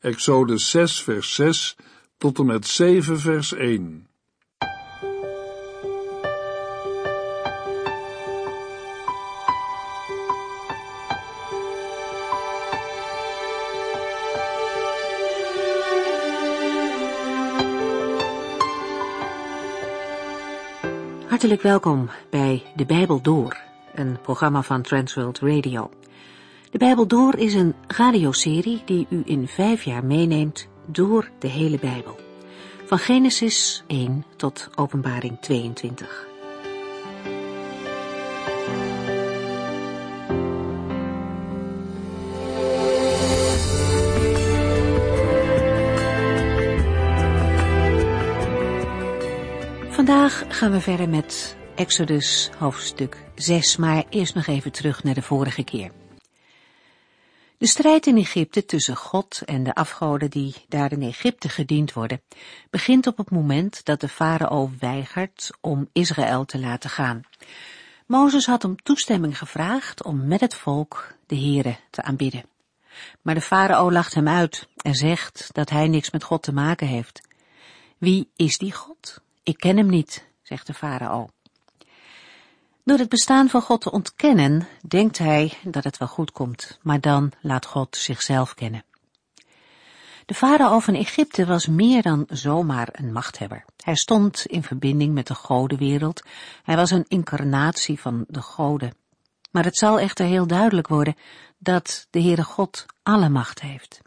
Exodus 6 vers 6 tot en met 7 vers 1. Hartelijk welkom bij De Bijbel Door, een programma van Transworld Radio. De Bijbel Door is een radioserie die u in vijf jaar meeneemt door de hele Bijbel. Van Genesis 1 tot Openbaring 22. Vandaag gaan we verder met Exodus hoofdstuk 6, maar eerst nog even terug naar de vorige keer. De strijd in Egypte tussen God en de afgoden die daar in Egypte gediend worden, begint op het moment dat de farao weigert om Israël te laten gaan. Mozes had om toestemming gevraagd om met het volk de Here te aanbidden. Maar de farao lacht hem uit en zegt dat hij niks met God te maken heeft. Wie is die God? Ik ken hem niet, zegt de farao. Door het bestaan van God te ontkennen, denkt hij dat het wel goed komt, maar dan laat God zichzelf kennen. De farao van Egypte was meer dan zomaar een machthebber. Hij stond in verbinding met de godenwereld. Hij was een incarnatie van de goden. Maar het zal echter heel duidelijk worden dat de Heere God alle macht heeft.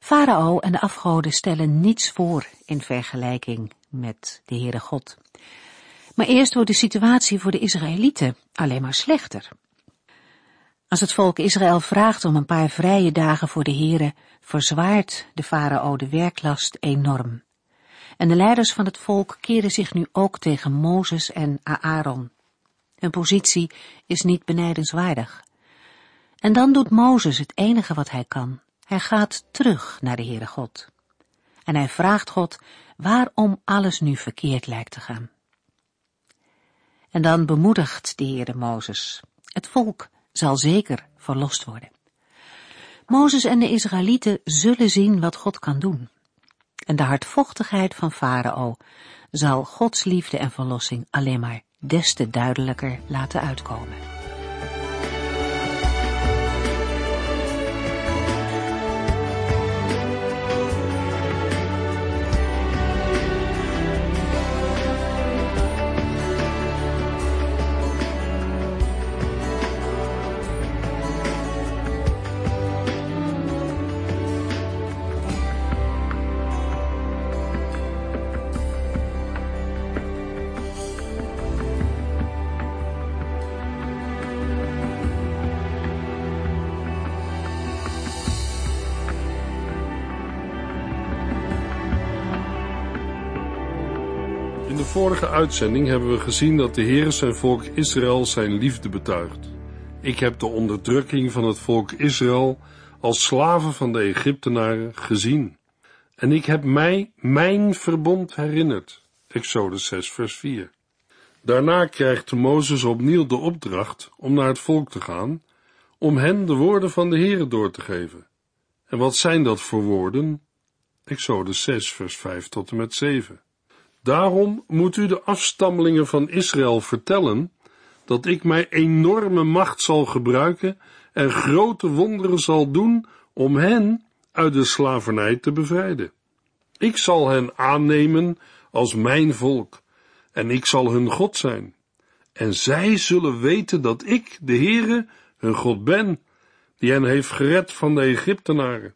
Farao en de afgoden stellen niets voor in vergelijking met de Heere God. Maar eerst wordt de situatie voor de Israëlieten alleen maar slechter. Als het volk Israël vraagt om een paar vrije dagen voor de Heere, verzwaart de farao de werklast enorm. En de leiders van het volk keren zich nu ook tegen Mozes en Aaron. Hun positie is niet benijdenswaardig. En dan doet Mozes het enige wat hij kan. Hij gaat terug naar de Heere God. En hij vraagt God waarom alles nu verkeerd lijkt te gaan. En dan bemoedigt de Heere Mozes. Het volk zal zeker verlost worden. Mozes en de Israëlieten zullen zien wat God kan doen. En de hardvochtigheid van Farao zal Gods liefde en verlossing alleen maar des te duidelijker laten uitkomen. Vorige uitzending hebben we gezien dat de Heer zijn volk Israël zijn liefde betuigt. Ik heb de onderdrukking van het volk Israël als slaven van de Egyptenaren gezien. En ik heb mij mijn verbond herinnerd. Exodus 6 vers 4. Daarna krijgt Mozes opnieuw de opdracht om naar het volk te gaan, om hen de woorden van de Heere door te geven. En wat zijn dat voor woorden? Exodus 6 vers 5 tot en met 7. Daarom moet u de afstammelingen van Israël vertellen dat ik mijn enorme macht zal gebruiken en grote wonderen zal doen om hen uit de slavernij te bevrijden. Ik zal hen aannemen als mijn volk en ik zal hun God zijn. En zij zullen weten dat ik, de Heere, hun God ben, die hen heeft gered van de Egyptenaren.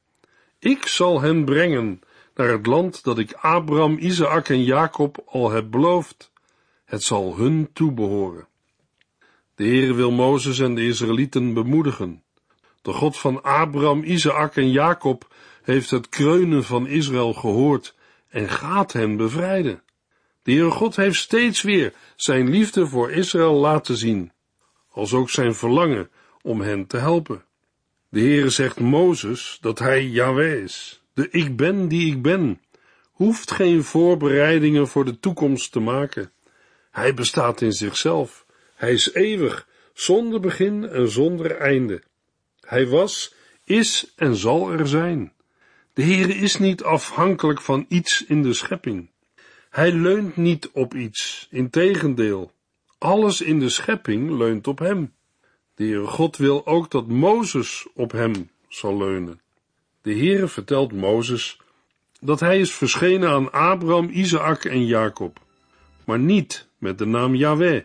Ik zal hen brengen naar het land dat ik Abraham, Isaac en Jacob al heb beloofd. Het zal hun toebehoren. De Heere wil Mozes en de Israëlieten bemoedigen. De God van Abraham, Isaac en Jacob heeft het kreunen van Israël gehoord en gaat hen bevrijden. De Heere God heeft steeds weer zijn liefde voor Israël laten zien, als ook zijn verlangen om hen te helpen. De Heere zegt Mozes dat hij Yahweh is de ik ben die ik ben, hoeft geen voorbereidingen voor de toekomst te maken. Hij bestaat in zichzelf. Hij is eeuwig, zonder begin en zonder einde. Hij was, is en zal er zijn. De Heere is niet afhankelijk van iets in de schepping. Hij leunt niet op iets, integendeel. Alles in de schepping leunt op hem. De Heere God wil ook dat Mozes op hem zal leunen. De Heere vertelt Mozes dat hij is verschenen aan Abraham, Isaac en Jacob, maar niet met de naam Yahweh.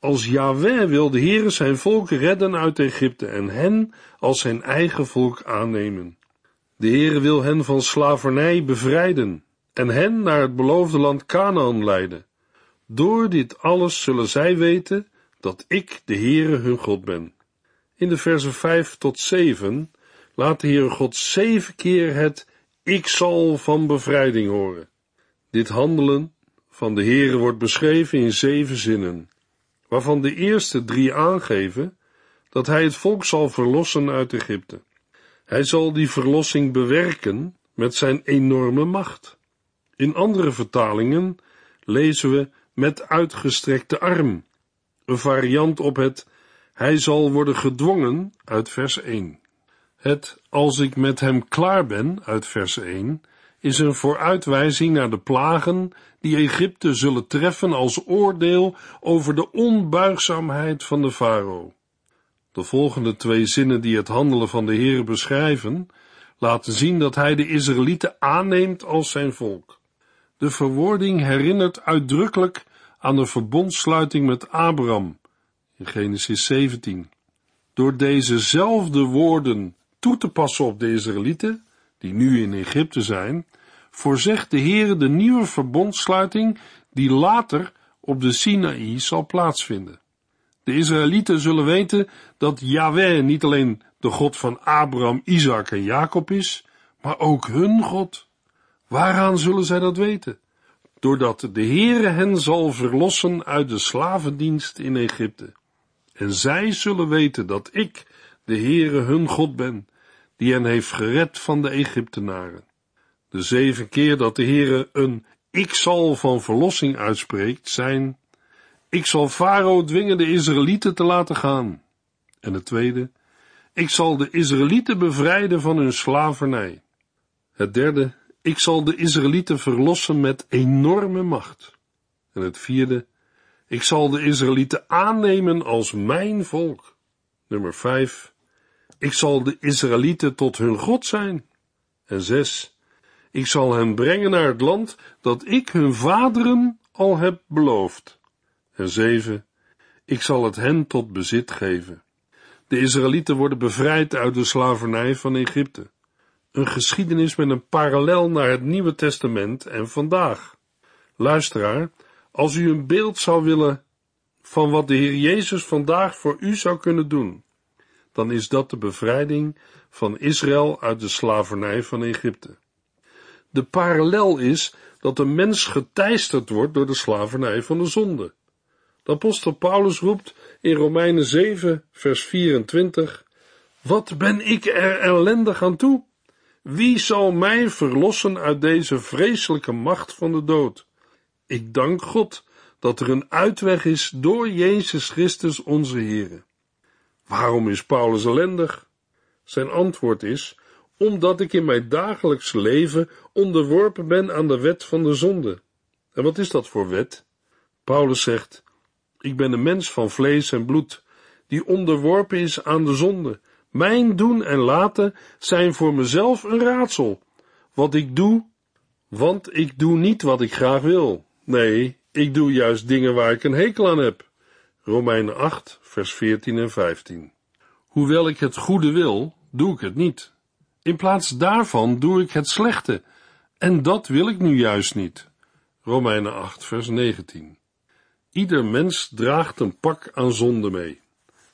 Als Yahweh wil de Heere zijn volk redden uit Egypte en hen als zijn eigen volk aannemen. De Heere wil hen van slavernij bevrijden en hen naar het beloofde land Canaan leiden. Door dit alles zullen zij weten dat ik de Heere hun God ben. In de versen 5 tot 7 laat de Heere God zeven keer het ik zal van bevrijding horen. Dit handelen van de Heere wordt beschreven in zeven zinnen, waarvan de eerste drie aangeven dat hij het volk zal verlossen uit Egypte. Hij zal die verlossing bewerken met zijn enorme macht. In andere vertalingen lezen we met uitgestrekte arm, een variant op het hij zal worden gedwongen uit vers 1. Het als ik met hem klaar ben uit vers 1 is een vooruitwijzing naar de plagen die Egypte zullen treffen als oordeel over de onbuigzaamheid van de farao. De volgende twee zinnen die het handelen van de Heer beschrijven, laten zien dat hij de Israëlieten aanneemt als zijn volk. De verwoording herinnert uitdrukkelijk aan de verbondsluiting met Abraham in Genesis 17. Door dezezelfde woorden toe te passen op de Israëlieten, die nu in Egypte zijn, voorzegt de Heer de nieuwe verbondsluiting die later op de Sinaï zal plaatsvinden. De Israëlieten zullen weten dat Yahweh niet alleen de God van Abraham, Isaac en Jacob is, maar ook hun God. Waaraan zullen zij dat weten? Doordat de Heere hen zal verlossen uit de slavendienst in Egypte. En zij zullen weten dat ik, de Heere hun God ben, die hen heeft gered van de Egyptenaren. De zeven keer dat de Heere een ik zal van verlossing uitspreekt, zijn ik zal Farao dwingen de Israëlieten te laten gaan. En het tweede, ik zal de Israëlieten bevrijden van hun slavernij. Het derde, ik zal de Israëlieten verlossen met enorme macht. En het vierde, ik zal de Israëlieten aannemen als mijn volk. Nummer vijf, ik zal de Israëlieten tot hun God zijn. En zes, ik zal hen brengen naar het land dat ik hun vaderen al heb beloofd. En zeven, ik zal het hen tot bezit geven. De Israëlieten worden bevrijd uit de slavernij van Egypte. Een geschiedenis met een parallel naar het Nieuwe Testament en vandaag. Luisteraar, als u een beeld zou willen van wat de Heer Jezus vandaag voor u zou kunnen doen, dan is dat de bevrijding van Israël uit de slavernij van Egypte. De parallel is dat de mens geteisterd wordt door de slavernij van de zonde. De apostel Paulus roept in Romeinen 7, vers 24, Wat ben ik er ellendig aan toe? Wie zal mij verlossen uit deze vreselijke macht van de dood? Ik dank God dat er een uitweg is door Jezus Christus onze Heer. Waarom is Paulus ellendig? Zijn antwoord is, omdat ik in mijn dagelijks leven onderworpen ben aan de wet van de zonde. En wat is dat voor wet? Paulus zegt, ik ben een mens van vlees en bloed, die onderworpen is aan de zonde. Mijn doen en laten zijn voor mezelf een raadsel. Wat ik doe, want ik doe niet wat ik graag wil. Nee, ik doe juist dingen waar ik een hekel aan heb. Romeinen 8, vers 14 en 15. Hoewel ik het goede wil, doe ik het niet. In plaats daarvan doe ik het slechte, en dat wil ik nu juist niet. Romeinen 8, vers 19. Ieder mens draagt een pak aan zonde mee.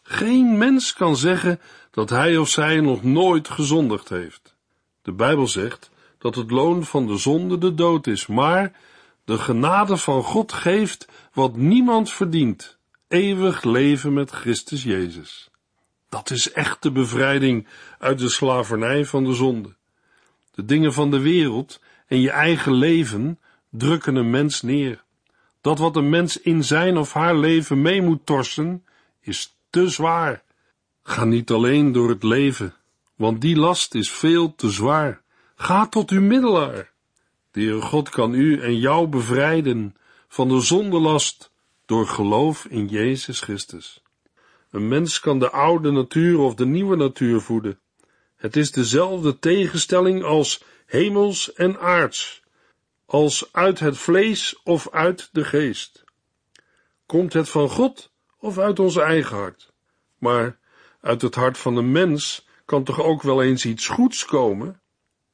Geen mens kan zeggen dat hij of zij nog nooit gezondigd heeft. De Bijbel zegt dat het loon van de zonde de dood is, maar de genade van God geeft wat niemand verdient: eeuwig leven met Christus Jezus. Dat is echte bevrijding uit de slavernij van de zonde. De dingen van de wereld en je eigen leven drukken een mens neer. Dat wat een mens in zijn of haar leven mee moet torsen, is te zwaar. Ga niet alleen door het leven, want die last is veel te zwaar. Ga tot uw middelaar. De Heere God kan u en jou bevrijden van de zondelast door geloof in Jezus Christus. Een mens kan de oude natuur of de nieuwe natuur voeden. Het is dezelfde tegenstelling als hemels en aards, als uit het vlees of uit de geest. Komt het van God of uit ons eigen hart? Maar uit het hart van een mens kan toch ook wel eens iets goeds komen?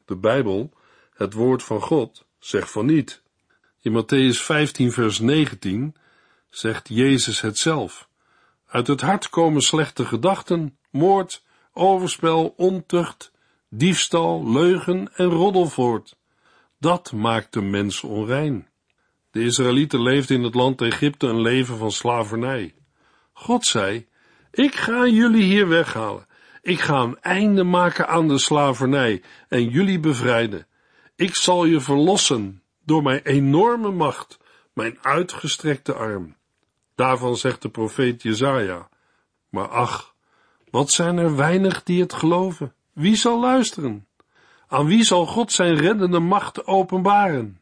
De Bijbel, het woord van God, zegt van niet. In Matthäus 15 vers 19 zegt Jezus het zelf. Uit het hart komen slechte gedachten, moord, overspel, ontucht, diefstal, leugen en roddel voort. Dat maakt de mens onrein. De Israëlieten leefden in het land Egypte een leven van slavernij. God zei, ik ga jullie hier weghalen. Ik ga een einde maken aan de slavernij en jullie bevrijden. Ik zal je verlossen door mijn enorme macht, mijn uitgestrekte arm. Daarvan zegt de profeet Jezaja. Maar ach, wat zijn er weinig die het geloven? Wie zal luisteren? Aan wie zal God zijn reddende macht openbaren?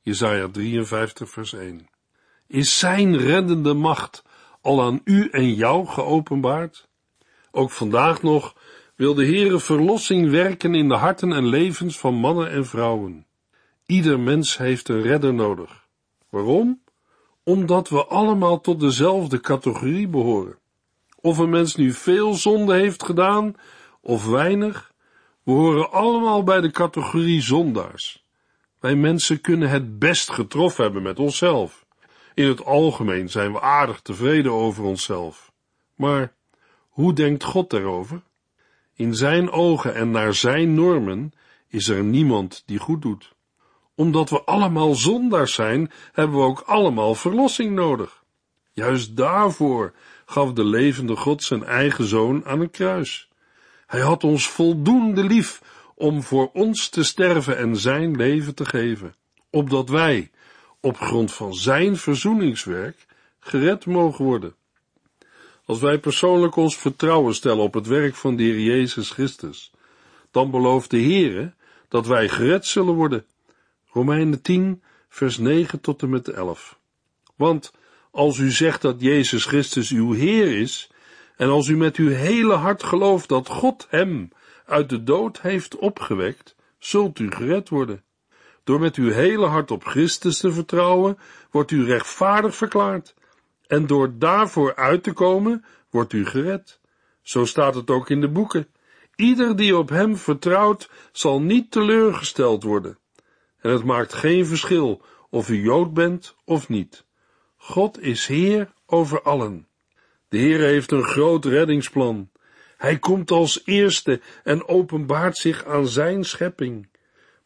Jezaja 53 vers 1. Is zijn reddende macht al aan u en jou geopenbaard? Ook vandaag nog wil de Heere verlossing werken in de harten en levens van mannen en vrouwen. Ieder mens heeft een redder nodig. Waarom? Omdat we allemaal tot dezelfde categorie behoren. Of een mens nu veel zonde heeft gedaan of weinig, we horen allemaal bij de categorie zondaars. Wij mensen kunnen het best getroffen hebben met onszelf. In het algemeen zijn we aardig tevreden over onszelf. Maar hoe denkt God daarover? In zijn ogen en naar zijn normen is er niemand die goed doet. Omdat we allemaal zondaars zijn, hebben we ook allemaal verlossing nodig. Juist daarvoor gaf de levende God zijn eigen zoon aan een kruis. Hij had ons voldoende lief om voor ons te sterven en zijn leven te geven, opdat wij, op grond van zijn verzoeningswerk, gered mogen worden. Als wij persoonlijk ons vertrouwen stellen op het werk van de Heer Jezus Christus, dan belooft de Heere dat wij gered zullen worden. Romeinen 10, vers 9 tot en met 11. Want als u zegt dat Jezus Christus uw Heer is, en als u met uw hele hart gelooft dat God hem uit de dood heeft opgewekt, zult u gered worden. Door met uw hele hart op Christus te vertrouwen, wordt u rechtvaardig verklaard. En door daarvoor uit te komen, wordt u gered. Zo staat het ook in de boeken. Ieder die op hem vertrouwt, zal niet teleurgesteld worden. En het maakt geen verschil of u Jood bent of niet. God is Heer over allen. De Heer heeft een groot reddingsplan. Hij komt als eerste en openbaart zich aan zijn schepping.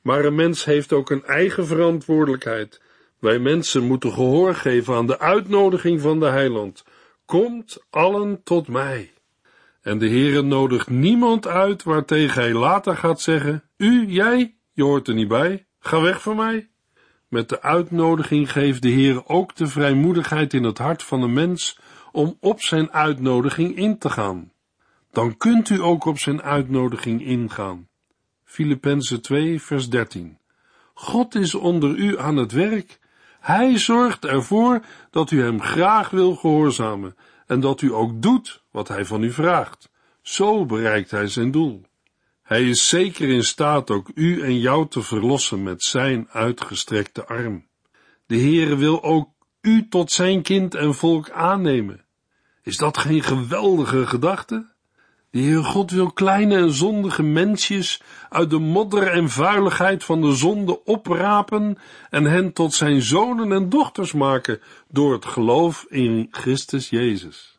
Maar een mens heeft ook een eigen verantwoordelijkheid. Wij mensen moeten gehoor geven aan de uitnodiging van de heiland. Komt allen tot mij. En de Heere nodigt niemand uit waartegen hij later gaat zeggen, u, jij, je hoort er niet bij, ga weg van mij. Met de uitnodiging geeft de Heer ook de vrijmoedigheid in het hart van de mens om op zijn uitnodiging in te gaan. Dan kunt u ook op zijn uitnodiging ingaan. Filippenzen 2, vers 13. God is onder u aan het werk. Hij zorgt ervoor dat u hem graag wil gehoorzamen en dat u ook doet wat hij van u vraagt. Zo bereikt hij zijn doel. Hij is zeker in staat ook u en jou te verlossen met zijn uitgestrekte arm. De Heere wil ook u tot zijn kind en volk aannemen. Is dat geen geweldige gedachte? De Heer God wil kleine en zondige mensjes uit de modder en vuiligheid van de zonde oprapen en hen tot zijn zonen en dochters maken door het geloof in Christus Jezus.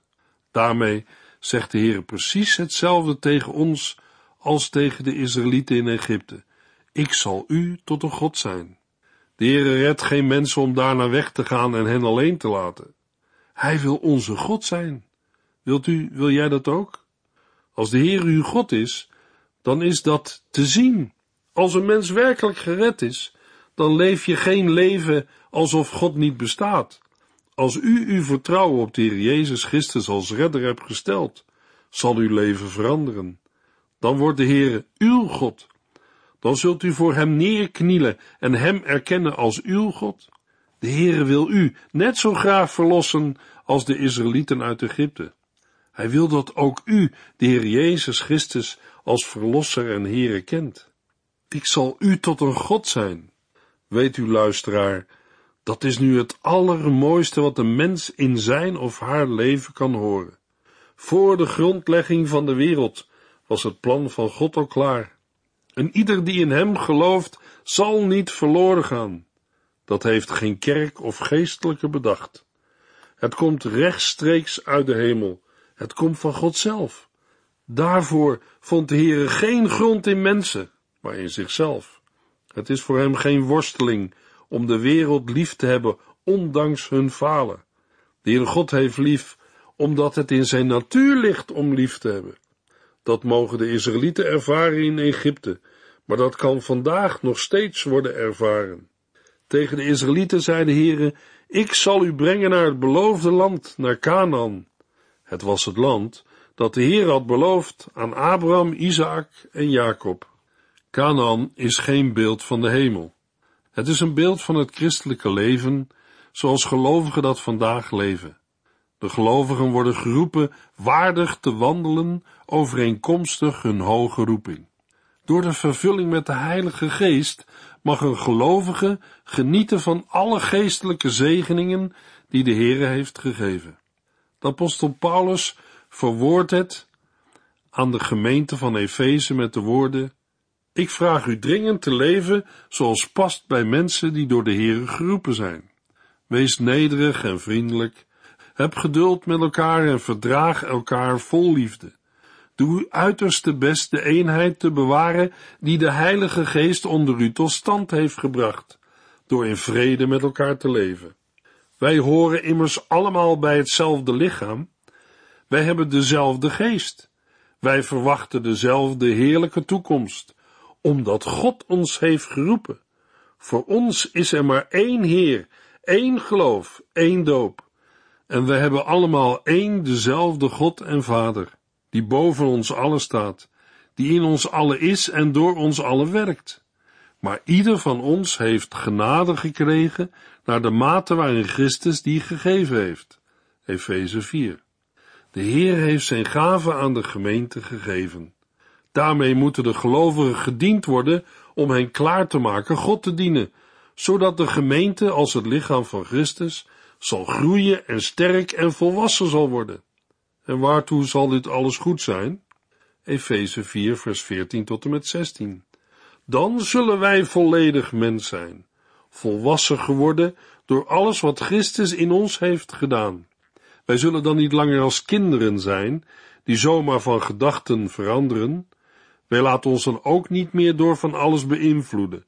Daarmee zegt de Heer precies hetzelfde tegen ons als tegen de Israëlieten in Egypte. Ik zal u tot een God zijn. De Heer redt geen mensen om daarna weg te gaan en hen alleen te laten. Hij wil onze God zijn. Wilt u, wil jij dat ook? Als de Heer uw God is, dan is dat te zien. Als een mens werkelijk gered is, dan leef je geen leven alsof God niet bestaat. Als u uw vertrouwen op de Heer Jezus Christus als redder hebt gesteld, zal uw leven veranderen. Dan wordt de Heer uw God. Dan zult u voor hem neerknielen en hem erkennen als uw God. De Heere wil u net zo graag verlossen als de Israëlieten uit Egypte. Hij wil dat ook u, de Heer Jezus Christus, als Verlosser en Heere kent. Ik zal u tot een God zijn. Weet u, luisteraar, dat is nu het allermooiste wat een mens in zijn of haar leven kan horen. Voor de grondlegging van de wereld was het plan van God al klaar. En ieder die in hem gelooft, zal niet verloren gaan. Dat heeft geen kerk of geestelijke bedacht. Het komt rechtstreeks uit de hemel. Het komt van God zelf. Daarvoor vond de Heere geen grond in mensen, maar in zichzelf. Het is voor hem geen worsteling om de wereld lief te hebben, ondanks hun falen. De Heere God heeft lief, omdat het in zijn natuur ligt om lief te hebben. Dat mogen de Israëlieten ervaren in Egypte, maar dat kan vandaag nog steeds worden ervaren. Tegen de Israëlieten zei de Heere, ik zal u brengen naar het beloofde land, naar Canaan. Het was het land dat de Heer had beloofd aan Abraham, Isaac en Jacob. Canaan is geen beeld van de hemel. Het is een beeld van het christelijke leven, zoals gelovigen dat vandaag leven. De gelovigen worden geroepen waardig te wandelen overeenkomstig hun hoge roeping. Door de vervulling met de Heilige Geest mag een gelovige genieten van alle geestelijke zegeningen die de Heere heeft gegeven. De apostel Paulus verwoordt het aan de gemeente van Efeze met de woorden: Ik vraag u dringend te leven zoals past bij mensen die door de Heere geroepen zijn. Wees nederig en vriendelijk. Heb geduld met elkaar en verdraag elkaar vol liefde. Doe uw uiterste best de eenheid te bewaren die de Heilige Geest onder u tot stand heeft gebracht, door in vrede met elkaar te leven. Wij horen immers allemaal bij hetzelfde lichaam. Wij hebben dezelfde geest. Wij verwachten dezelfde heerlijke toekomst, omdat God ons heeft geroepen. Voor ons is er maar één Heer, één geloof, één doop. En we hebben allemaal één dezelfde God en Vader die boven ons allen staat, die in ons allen is en door ons allen werkt. Maar ieder van ons heeft genade gekregen naar de mate waarin Christus die gegeven heeft. Efeze 4. De Heer heeft zijn gave aan de gemeente gegeven. Daarmee moeten de gelovigen gediend worden om hen klaar te maken God te dienen, zodat de gemeente als het lichaam van Christus zal groeien en sterk en volwassen zal worden. En waartoe zal dit alles goed zijn? Efeze 4, vers 14 tot en met 16. Dan zullen wij volledig mens zijn, volwassen geworden door alles wat Christus in ons heeft gedaan. Wij zullen dan niet langer als kinderen zijn, die zomaar van gedachten veranderen. Wij laten ons dan ook niet meer door van alles beïnvloeden.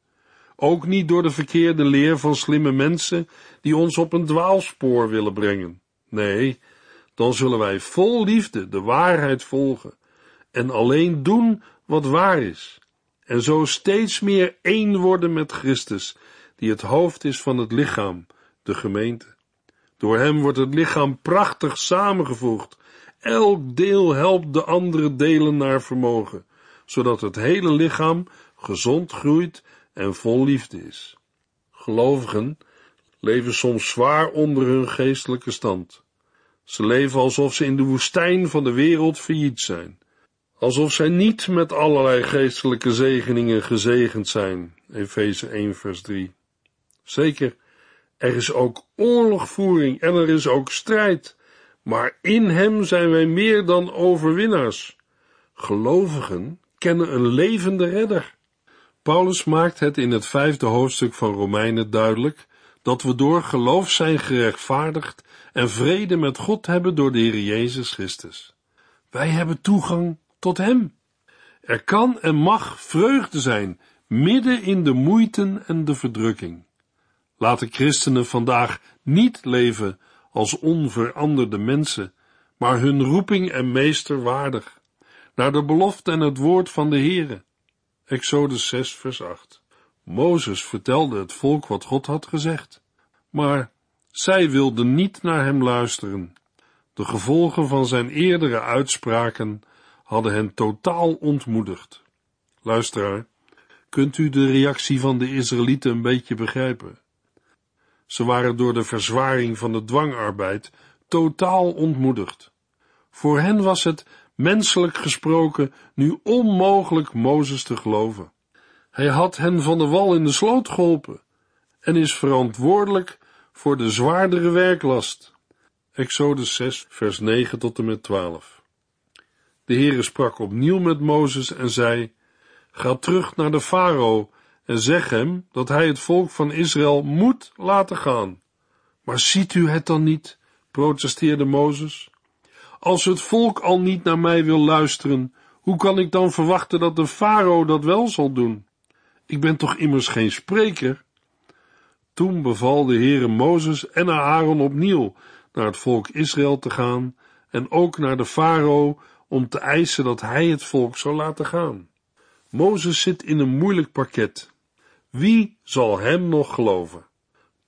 Ook niet door de verkeerde leer van slimme mensen die ons op een dwaalspoor willen brengen. Nee, dan zullen wij vol liefde de waarheid volgen en alleen doen wat waar is, en zo steeds meer één worden met Christus, die het hoofd is van het lichaam, de gemeente. Door hem wordt het lichaam prachtig samengevoegd. Elk deel helpt de andere delen naar vermogen, zodat het hele lichaam gezond groeit en vol liefde is. Gelovigen leven soms zwaar onder hun geestelijke stand. Ze leven alsof ze in de woestijn van de wereld failliet zijn. Alsof zij niet met allerlei geestelijke zegeningen gezegend zijn. Efeze 1 vers 3. Zeker, er is ook oorlogvoering en er is ook strijd. Maar in hem zijn wij meer dan overwinnaars. Gelovigen kennen een levende redder. Paulus maakt het in het vijfde hoofdstuk van Romeinen duidelijk dat we door geloof zijn gerechtvaardigd en vrede met God hebben door de Heer Jezus Christus. Wij hebben toegang tot Hem. Er kan en mag vreugde zijn, midden in de moeiten en de verdrukking. Laten christenen vandaag niet leven als onveranderde mensen, maar hun roeping en meester waardig, naar de belofte en het woord van de Heere. Exodus 6 vers 8. Mozes vertelde het volk wat God had gezegd, maar zij wilden niet naar hem luisteren. De gevolgen van zijn eerdere uitspraken hadden hen totaal ontmoedigd. Luisteraar, Kunt u de reactie van de Israëlieten een beetje begrijpen? Ze waren door de verzwaring van de dwangarbeid totaal ontmoedigd. Voor hen was het, menselijk gesproken, nu onmogelijk Mozes te geloven. Hij had hen van de wal in de sloot geholpen en is verantwoordelijk voor de zwaardere werklast. Exodus 6, vers 9 tot en met 12. De Heere sprak opnieuw met Mozes en zei, Ga terug naar de farao en zeg hem dat hij het volk van Israël moet laten gaan. Maar ziet u het dan niet? protesteerde Mozes. Als het volk al niet naar mij wil luisteren, hoe kan ik dan verwachten dat de farao dat wel zal doen? Ik ben toch immers geen spreker? Toen beval de Heere Mozes en Aaron opnieuw naar het volk Israël te gaan en ook naar de farao om te eisen dat hij het volk zou laten gaan. Mozes zit in een moeilijk parket. Wie zal hem nog geloven?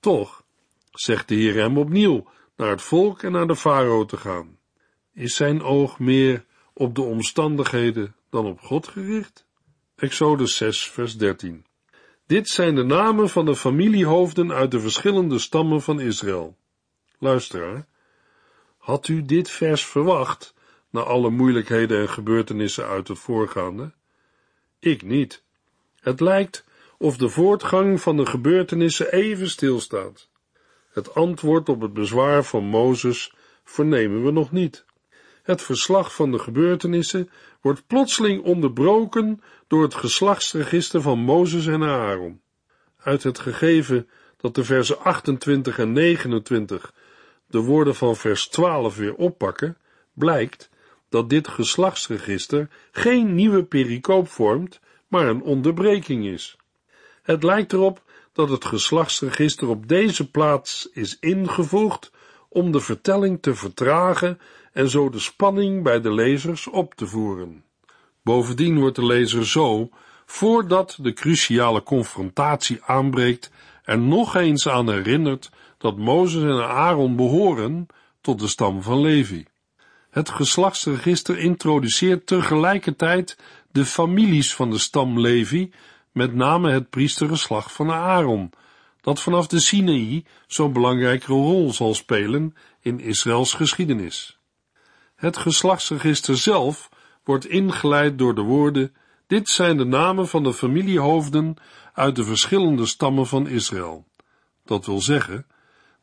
Toch zegt de Heer hem opnieuw naar het volk en naar de farao te gaan. Is zijn oog meer op de omstandigheden dan op God gericht? Exodus 6, vers 13. Dit zijn de namen van de familiehoofden uit de verschillende stammen van Israël. Luisteraar, had u dit vers verwacht na alle moeilijkheden en gebeurtenissen uit het voorgaande? Ik niet. Het lijkt of de voortgang van de gebeurtenissen even stilstaat. Het antwoord op het bezwaar van Mozes vernemen we nog niet. Het verslag van de gebeurtenissen wordt plotseling onderbroken door het geslachtsregister van Mozes en Aaron. Uit het gegeven dat de versen 28 en 29 de woorden van vers 12 weer oppakken, blijkt dat dit geslachtsregister geen nieuwe pericoop vormt, maar een onderbreking is. Het lijkt erop dat het geslachtsregister op deze plaats is ingevoegd om de vertelling te vertragen en zo de spanning bij de lezers op te voeren. Bovendien wordt de lezer zo, voordat de cruciale confrontatie aanbreekt, er nog eens aan herinnerd dat Mozes en Aaron behoren tot de stam van Levi. Het geslachtsregister introduceert tegelijkertijd de families van de stam Levi, met name het priestergeslacht van Aaron, dat vanaf de Sinaï zo'n belangrijke rol zal spelen in Israëls geschiedenis. Het geslachtsregister zelf wordt ingeleid door de woorden: Dit zijn de namen van de familiehoofden uit de verschillende stammen van Israël. Dat wil zeggen,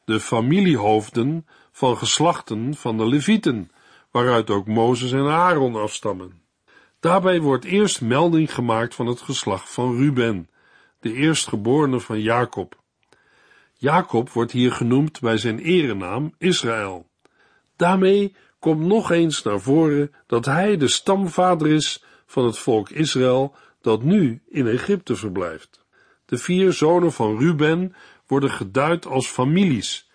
de familiehoofden van geslachten van de Levieten, waaruit ook Mozes en Aaron afstammen. Daarbij wordt eerst melding gemaakt van het geslacht van Ruben, de eerstgeborene van Jacob. Jacob wordt hier genoemd bij zijn erenaam Israël. Daarmee komt nog eens naar voren dat hij de stamvader is van het volk Israël dat nu in Egypte verblijft. De vier zonen van Ruben worden geduid als families.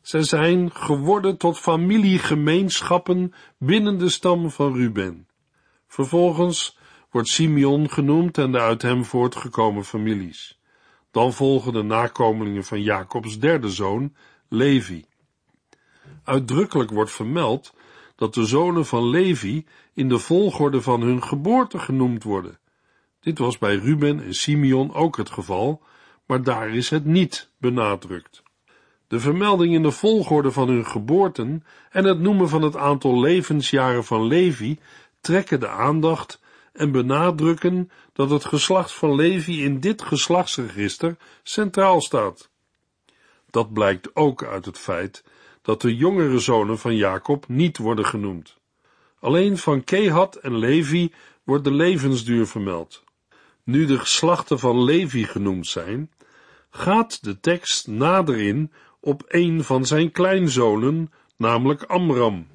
Zij zijn geworden tot familiegemeenschappen binnen de stam van Ruben. Vervolgens wordt Simeon genoemd en de uit hem voortgekomen families. Dan volgen de nakomelingen van Jacobs derde zoon, Levi. Uitdrukkelijk wordt vermeld dat de zonen van Levi in de volgorde van hun geboorte genoemd worden. Dit was bij Ruben en Simeon ook het geval, maar daar is het niet benadrukt. De vermelding in de volgorde van hun geboorten en het noemen van het aantal levensjaren van Levi trekken de aandacht en benadrukken dat het geslacht van Levi in dit geslachtsregister centraal staat. Dat blijkt ook uit het feit dat de jongere zonen van Jacob niet worden genoemd. Alleen van Kehat en Levi wordt de levensduur vermeld. Nu de geslachten van Levi genoemd zijn, gaat de tekst nader in op een van zijn kleinzonen, namelijk Amram.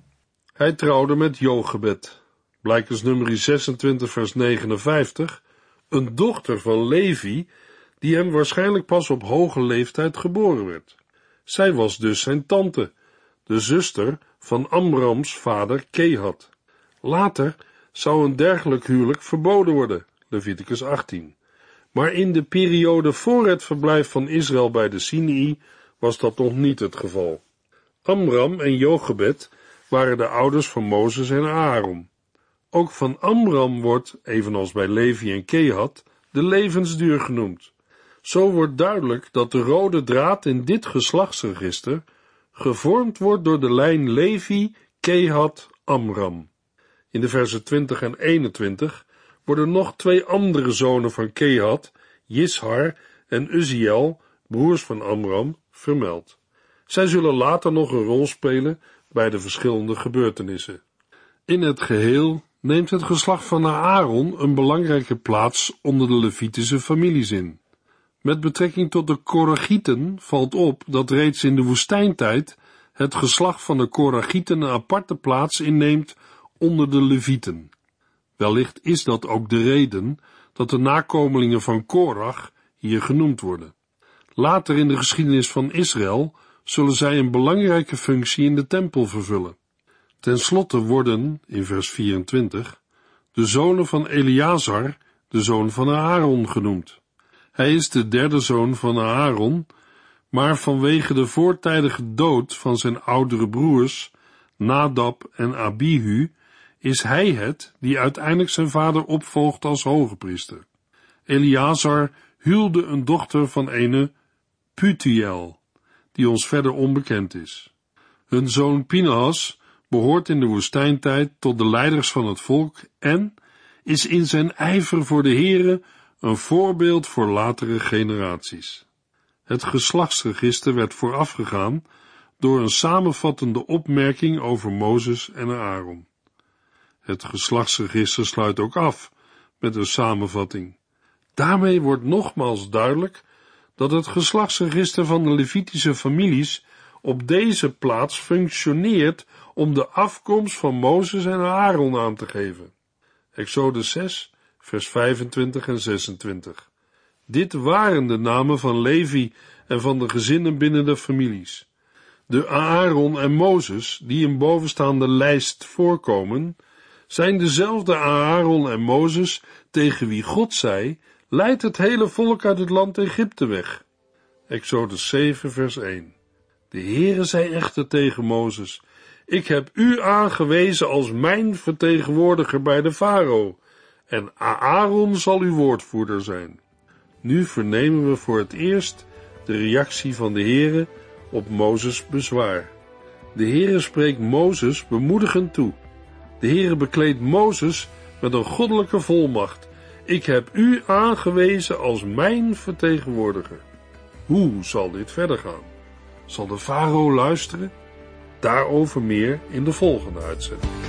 Hij trouwde met Jochebed, blijkens nummer 26 vers 59, een dochter van Levi, die hem waarschijnlijk pas op hoge leeftijd geboren werd. Zij was dus zijn tante, de zuster van Amrams vader Kehat. Later zou een dergelijk huwelijk verboden worden, Leviticus 18. Maar in de periode voor het verblijf van Israël bij de Sinai was dat nog niet het geval. Amram en Jochebed waren de ouders van Mozes en Aaron. Ook van Amram wordt, evenals bij Levi en Kehat, de levensduur genoemd. Zo wordt duidelijk dat de rode draad in dit geslachtsregister gevormd wordt door de lijn Levi, Kehat, Amram. In de versen 20 en 21 worden nog twee andere zonen van Kehat, Jishar en Uziel, broers van Amram, vermeld. Zij zullen later nog een rol spelen bij de verschillende gebeurtenissen. In het geheel neemt het geslacht van Aaron een belangrijke plaats onder de Levitische families in. Met betrekking tot de Koragieten valt op dat reeds in de woestijntijd het geslacht van de Koragieten een aparte plaats inneemt onder de Levieten. Wellicht is dat ook de reden dat de nakomelingen van Korach hier genoemd worden. Later in de geschiedenis van Israël zullen zij een belangrijke functie in de tempel vervullen. Ten slotte worden, in vers 24, de zonen van Eleazar, de zoon van Aaron, genoemd. Hij is de derde zoon van Aaron, maar vanwege de voortijdige dood van zijn oudere broers, Nadab en Abihu, is hij het die uiteindelijk zijn vader opvolgt als hoge priester. Eleazar huwde een dochter van ene Putiel, die ons verder onbekend is. Hun zoon Pinahas behoort in de woestijntijd tot de leiders van het volk en is in zijn ijver voor de Here een voorbeeld voor latere generaties. Het geslachtsregister werd voorafgegaan door een samenvattende opmerking over Mozes en Aaron. Het geslachtsregister sluit ook af met een samenvatting. Daarmee wordt nogmaals duidelijk dat het geslachtsregister van de Levitische families op deze plaats functioneert om de afkomst van Mozes en Aaron aan te geven. Exodus 6, vers 25 en 26. Dit waren de namen van Levi en van de gezinnen binnen de families. De Aaron en Mozes, die in bovenstaande lijst voorkomen, zijn dezelfde Aaron en Mozes tegen wie God zei, leidt het hele volk uit het land Egypte weg. Exodus 7 vers 1 De Heere zei echter tegen Mozes, ik heb u aangewezen als mijn vertegenwoordiger bij de farao, en Aaron zal uw woordvoerder zijn. Nu vernemen we voor het eerst de reactie van de Heere op Mozes bezwaar. De Heere spreekt Mozes bemoedigend toe. De Heere bekleedt Mozes met een goddelijke volmacht. Ik heb u aangewezen als mijn vertegenwoordiger. Hoe zal dit verder gaan? Zal de farao luisteren? Daarover meer in de volgende uitzending.